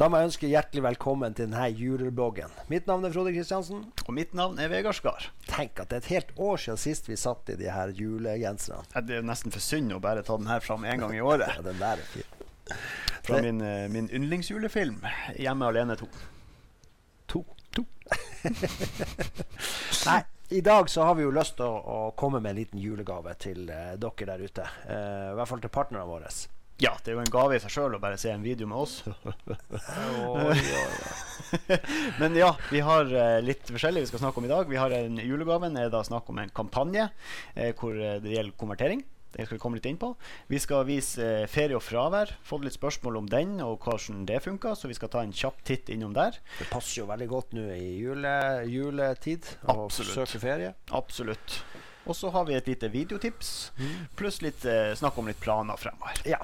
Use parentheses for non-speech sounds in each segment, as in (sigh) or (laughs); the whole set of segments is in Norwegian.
Da må jeg ønske hjertelig velkommen til denne julebloggen. Mitt navn er Frode Kristiansen. Og mitt navn er Vegard Skar. Tenk at det er et helt år siden sist vi satt i de her julegenserne. Ja, Det er nesten for synd å bare ta den her fram én gang i året. Ja, den der er fin. Fra min, eh, min yndlingsjulefilm, 'Hjemme alene 2'. To. to. (laughs) Nei, i dag så har vi jo lyst til å, å komme med en liten julegave til eh, dere der ute. Eh, I hvert fall til partnerne våre. Ja, det er jo en gave i seg sjøl å bare se en video med oss. (laughs) (laughs) Men ja, vi har eh, litt forskjellig vi skal snakke om i dag. Vi har en Julegaven er da snakk om en kampanje eh, hvor eh, det gjelder konvertering. Det skal vi komme litt inn på. Vi skal vise eh, ferie og fravær. Fått litt spørsmål om den og hvordan det funka, så vi skal ta en kjapp titt innom der. Det passer jo veldig godt nå i jule, juletid å søke ferie. Absolutt. Og så har vi et lite videotips, pluss litt eh, snakk om litt planer fremover. Ja.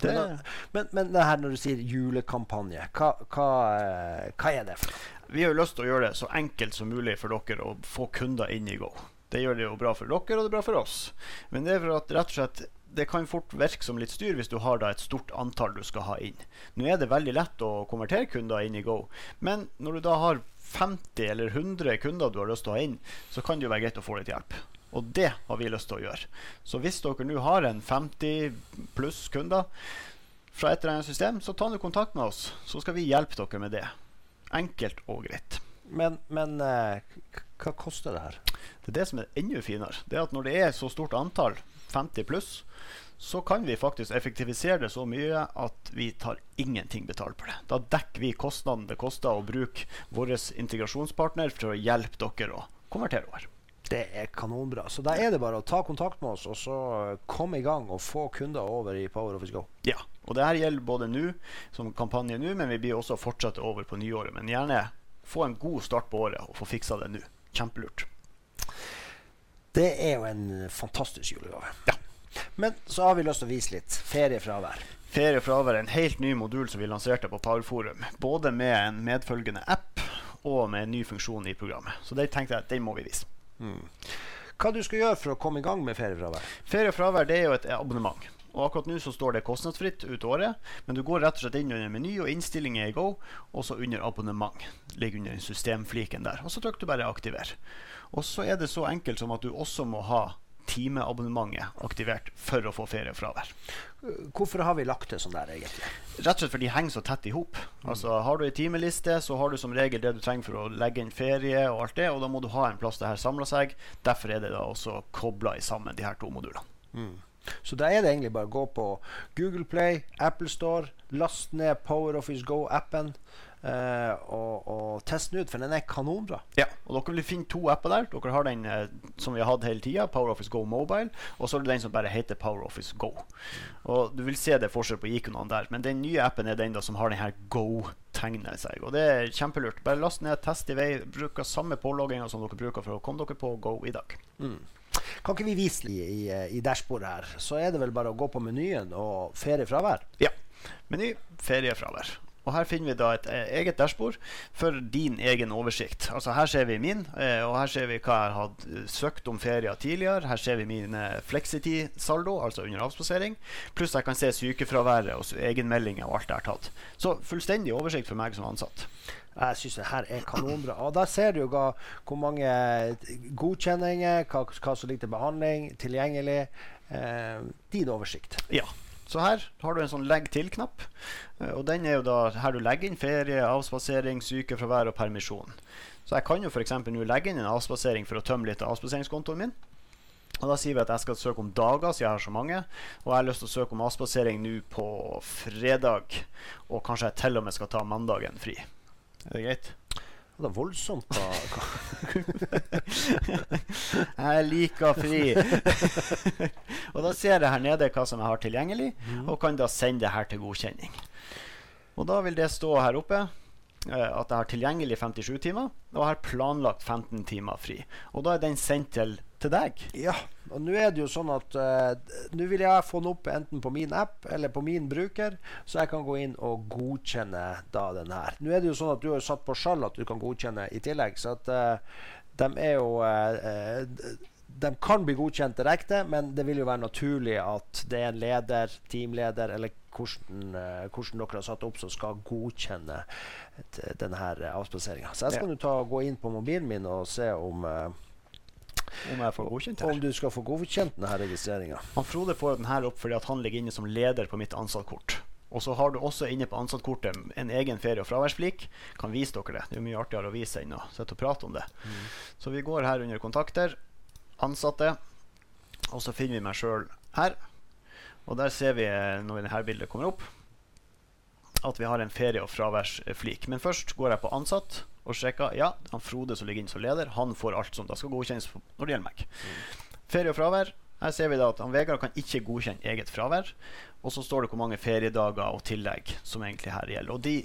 Det- Men, men, men det her når du sier julekampanje, hva, hva, eh, hva er det for? Vi har jo lyst til å gjøre det så enkelt som mulig for dere å få kunder inn i Go. Det gjør det jo bra for dere, og det er bra for oss. Men det er for at rett og slett det kan fort virke som litt styr hvis du har da et stort antall du skal ha inn. Nå er det veldig lett å konvertere kunder inn i Go, men når du da har 50 eller 100 kunder du har lyst til å ha inn, så kan det jo være greit å få litt hjelp. Og det har vi lyst til å gjøre. Så hvis dere nå har en 50 pluss kunder fra et eller annet system, så ta nå kontakt med oss, så skal vi hjelpe dere med det. Enkelt og greit. Men, men eh, hva koster det her? Det er det som er enda finere. Det er at Når det er så stort antall, 50 pluss, så kan vi faktisk effektivisere det så mye at vi tar ingenting betalt for det. Da dekker vi kostnaden det koster å bruke vår integrasjonspartner for å hjelpe dere å konvertere over. Det er kanonbra. Så da er det bare å ta kontakt med oss og så eh, komme i gang og få kunder over i Power Office Go. Ja, og det her gjelder både nå, som kampanje nå, men vi blir også fortsatt over på nyåret. Men gjerne få en god start på året og få fiksa det nå. Kjempelurt. Det er jo en fantastisk julegave. Ja. Men så har vi lyst til å vise litt feriefravær. Feriefravær er en helt ny modul som vi lanserte på Powerforum. Både med en medfølgende app og med en ny funksjon i programmet. Så det tenkte jeg at den må vi vise. Hva du skal gjøre for å komme i gang med feriefravær? Feriefravær det er jo et abonnement. Og akkurat nå så står det kostnadsfritt ut året, men du går rett og slett inn under meny og innstillinger i Go, og så under abonnement. Ligger under systemfliken der. Og så trykker du bare aktiver. Og så er det så enkelt som at du også må ha timeabonnementet aktivert for å få feriefravær. Hvorfor har vi lagt det sånn der, egentlig? Rett og slett fordi de henger så tett i hop. Altså, har du ei timeliste, så har du som regel det du trenger for å legge inn ferie og alt det, og da må du ha en plass det her samler seg. Derfor er det da også kobla sammen, de her to modulene. Så da er det egentlig bare å gå på Google Play, Apple Store, last ned Power Office Go-appen eh, og, og test den ut, for den er kanonbra. Ja, og dere vil finne to apper der. Dere har den eh, som vi har hatt hele tida, PowerOffice Go Mobile. Og så er det den som bare heter PowerOffice Go. Og Du vil se det forskjell på ikonene der, men den nye appen er den da som har den her Go-tegnet seg. Og det er kjempelurt. Bare last ned, test i vei. Bruker samme pålogginga som dere bruker for å komme dere på Go i dag. Kan ikke vi vise i, i, i dashbordet her? Så er det vel bare å gå på menyen og feriefravær. Ja. Meny feriefravær. Og Her finner vi da et eh, eget dashbord for din egen oversikt. Altså Her ser vi min, eh, og her ser vi hva jeg har hatt eh, søkt om ferier tidligere. Her ser vi min flexity-saldo, altså under avspasering. Pluss jeg kan se sykefraværet og egenmeldinger og alt jeg har tatt. Så fullstendig oversikt for meg som ansatt. Jeg syns det her er kanonbra. Og der ser du jo hva, hvor mange godkjenninger, hva, hva som ligger til behandling, tilgjengelig. Eh, din oversikt. Ja. Så her har du en sånn legg til-knapp. eh, Og den er jo da her du legger inn ferie, avspasering, sykefravær og permisjon. Så jeg kan jo f.eks. nå legge inn en avspasering for å tømme litt av avspaseringskontoen min. Og Da sier vi at jeg skal søke om dager, siden jeg har så mange. Og jeg har lyst til å søke om avspasering nå på fredag. Og kanskje jeg til og med skal ta mandagen fri. Er det greit? Det er voldsomt. da. (laughs) Jeg liker fri. (laughs) og da ser jeg her nede hva som jeg har tilgjengelig, og kan da sende det her til godkjenning. Og da vil det stå her oppe eh, at jeg har tilgjengelig 57 timer, og har planlagt 15 timer fri. Og da er den sendt til, til deg. Ja, og nå er det jo sånn at uh, Nå vil jeg få den opp enten på min app eller på min bruker, så jeg kan gå inn og godkjenne da den her. Nå er det jo sånn at du har satt på skjall at du kan godkjenne i tillegg, så at uh, de er jo uh, eh, de kan bli godkjent direkte, men det vil jo være naturlig at det er en leder, teamleder eller hvordan, uh, hvordan dere har satt opp som skal godkjenne denne avspaseringa. Så jeg skal ja. ta, gå inn på mobilen min og se om uh, om jeg får godkjent her. Om du skal få godkjent denne registreringa. Frode får den her opp fordi han ligger inne som leder på mitt ansattkort. Og så har du også inne på ansattkortet en egen ferie- og fraværsflik. Kan vise dere det. Det er mye artigere å vise enn å sitte og prate om det. Mm. Så vi går her under kontakter, ansatte, og så finner vi meg sjøl her. Og der ser vi, når dette bildet kommer opp, at vi har en ferie- og fraværsflik. Men først går jeg på ansatt og sjekker. Ja, han Frode som ligger inne som leder, han får alt som da skal godkjennes når det gjelder meg. Mm. Ferie og fravær. Her ser vi da at han Vegard kan ikke godkjenne eget fravær. Og så står det hvor mange feriedager og tillegg som egentlig her gjelder. Og de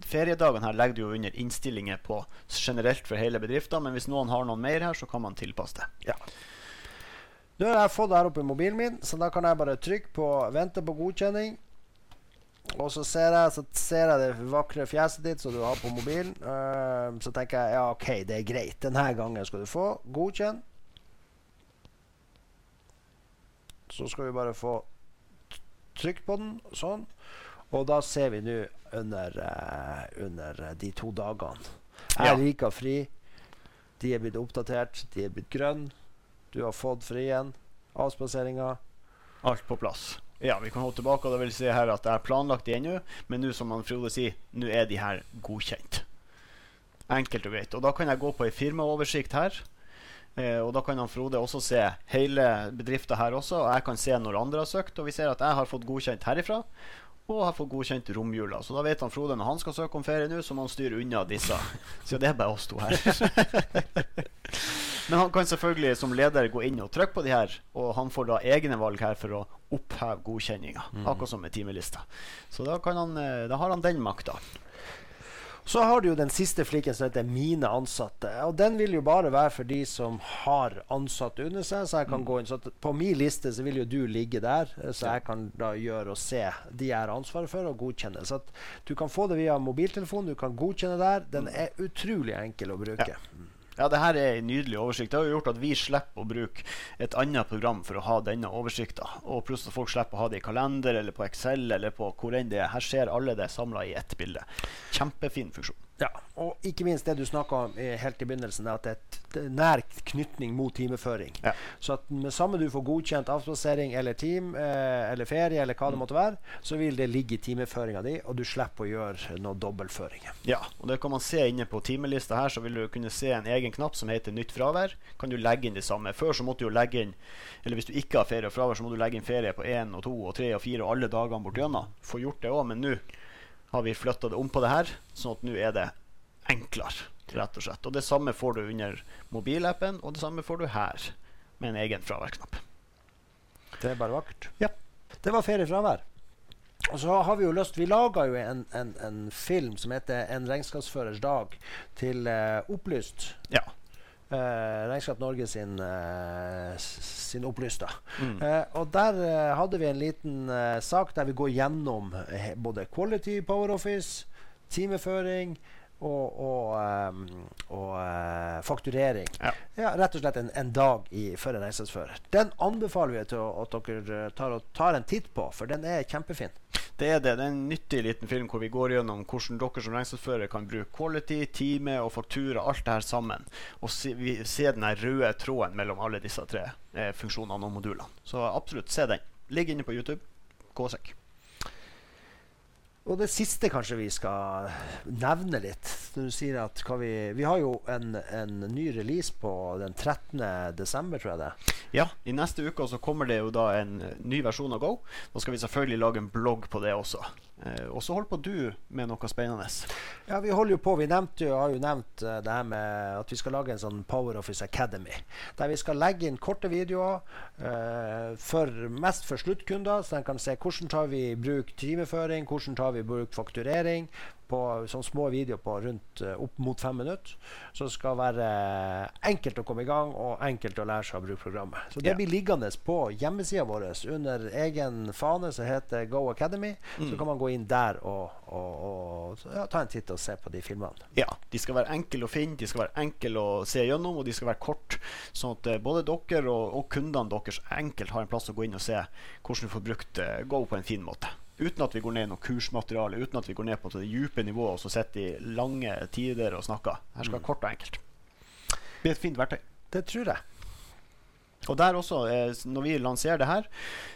feriedagene her legger du jo under innstillinger på generelt for hele bedriften, men hvis noen har noen mer her, så kan man tilpasse det. Ja. Nå har jeg fått det her oppe i mobilen min, så da kan jeg bare trykke på 'vente på godkjenning'. Og så ser jeg, så ser jeg det vakre fjeset ditt som du har på mobilen. Uh, så tenker jeg ja, OK, det er greit. Denne gangen skal du få godkjenn. Så skal vi bare få trykt på den sånn. Og da ser vi nå under, uh, under de to dagene. Jeg ja. liker fri. De er blitt oppdatert. De er blitt grønne. Du har fått fri igjen. Avspaseringa. Alt på plass. Ja, vi kan holde tilbake, og det vil si her at jeg har planlagt de ennå, men nå som han Frode sier, nå er de her godkjent. Enkelt og greit. Og da kan jeg gå på ei firmaoversikt her. Eh, og da kan han Frode også se hele bedrifta her også, og jeg kan se når andre har søkt. Og vi ser at jeg har fått godkjent herifra, og har fått godkjent romjula. Så da vet han Frode når han skal søke om ferie nå, så må han styre unna disse. Så det er bare oss to her. (laughs) Men han kan selvfølgelig som leder gå inn og trykke på de her, og han får da egne valg her for å oppheve godkjenninga. Mm. Akkurat som med timelista. Så da, han, eh, da, har han den makta. Så har du jo den siste fliken som heter 'mine ansatte'. Og Den vil jo bare være for de som har ansatte under seg. Så jeg kan mm. gå inn så På min liste så vil jo du ligge der, så jeg kan da gjøre og se de jeg har ansvaret for, og godkjenne. Så du kan få det via mobiltelefon, du kan godkjenne der. Den mm. er utrolig enkel å bruke. Ja. Ja, det her er en nydelig oversikt. Det har jo gjort at vi slipper å bruke et annet program for å ha denne oversikta. Og pluss at folk slipper å ha det i kalender eller på Excel eller på hvor enn det er. Her ser alle det samla i ett bilde. Kjempefin funksjon. Ja, og ikke minst det du snakka om helt i begynnelsen, at det er nær knytning mot timeføring. Ja. Så at med samme du får godkjent avspasering eller team eh, eller ferie eller hva det måtte være, så vil det ligge i timeføringa di, og du slipper å gjøre noe dobbeltføringer. Ja, og det kan man se inne på timelista her, så vil du kunne se en egen knapp som heter nytt fravær. Kan du legge inn det samme. Før så måtte du jo legge inn Eller hvis du ikke har ferie og fravær, så må du legge inn ferie på én og to og tre og fire og alle dagene bortigjennom. Få gjort det òg, men nå har vi flytta det om på det her, sånn at nå er det enklere, rett og slett. Og det samme får du under mobilappen, og det samme får du her, med en egen fraværsknapp. Det er bare vakkert. Ja. Det var feriefravær. Og så har Vi jo lyst, vi laga jo en, en, en, film som heter 'En regnskapsførers dag' til uh, Opplyst. Ja. Uh, Regnskap Norge sin, eh, sin opplysta. Mm. Eh, og der hadde vi en liten sak der vi går gjennom både quality Power Office, timeføring og, og, og fakturering. Ja. ja. Rett og slett en, en dag i, for en regnskapsfører. Den anbefaler vi til at dere tar, tar en titt på, for den er kjempefin. Det er det. Det er en nyttig liten film hvor vi går gjennom hvordan dere som regnskapsførere kan bruke quality, time og faktura, alt det her sammen. Og se, vi, ser den røde tråden mellom alle disse tre eh, funksjonene og modulene. Så absolutt, se den. Ligg inne på YouTube. Gåsekk. Og det siste kanskje vi skal nevne litt. Når du sier at vi, vi har jo en, en, ny release på den 13. desember, tror jeg det. Ja, i neste uke så kommer det jo da en ny versjon av Go. Da skal vi selvfølgelig lage en blogg på det også. Eh, og så holder på du med noe spennende. Ja, vi holder jo på. Vi nevnte, har jo nevnt uh, det her med at vi skal lage en sånn Power Office Academy. Der vi skal legge inn korte videoer, uh, for, mest for sluttkunder, så de kan se hvordan tar vi i bruk timeføring, hvordan tar vi i bruk fakturering på sånne små videoer på rundt uh, opp mot fem minutter. Som skal være enkelt å komme i gang og enkelt å lære seg å bruke programmet. Så det Ja. blir liggende på hjemmesida vår under egen fane som heter Go Academy. Så Mm. kan man gå inn der og, og, og ja, ta en titt og se på de filmene. Ja, De skal være enkle å finne, de skal være enkle å se gjennom, og de skal være kort. Sånn at eh, både dere og, og kundene deres enkelt har en plass å gå inn og se hvordan du får brukt eh, Go på en fin måte. Uten at vi går ned i noe kursmateriale, uten at vi går ned på det dype nivået og så sitter i lange tider og snakker. Her skal mm. kort og enkelt. Det blir et fint verktøy. Det tror jeg. Og der også, eh, når vi lanserer det her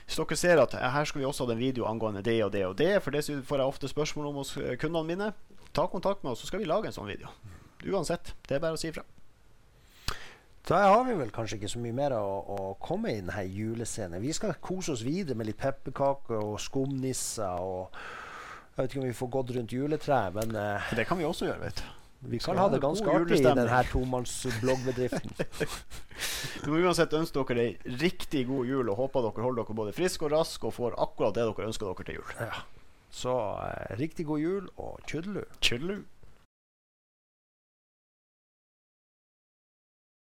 Hvis dere ser at eh, her skal vi også ha en video angående det og det og det, for det får jeg ofte spørsmål om hos eh, kundene mine, ta kontakt med oss, så skal vi lage en sånn video. Uansett. Det er bare å si ifra. Da har vi vel kanskje ikke så mye mer å, å komme i denne julescenen. Vi skal kose oss videre med litt pepperkaker og skumnisser og Jeg vet ikke om vi får gått rundt juletreet, men uh, Det kan vi også gjøre, vet du. vi kan ha det ganske artig i denne tomannsbloggbedriften. (laughs) Vi må uansett ønske dere ei riktig god jul og håper dere holder dere både friske og raske og får akkurat det dere ønsker dere til jul. ja. Så uh, riktig god jul og tjudelu. Tjudelu.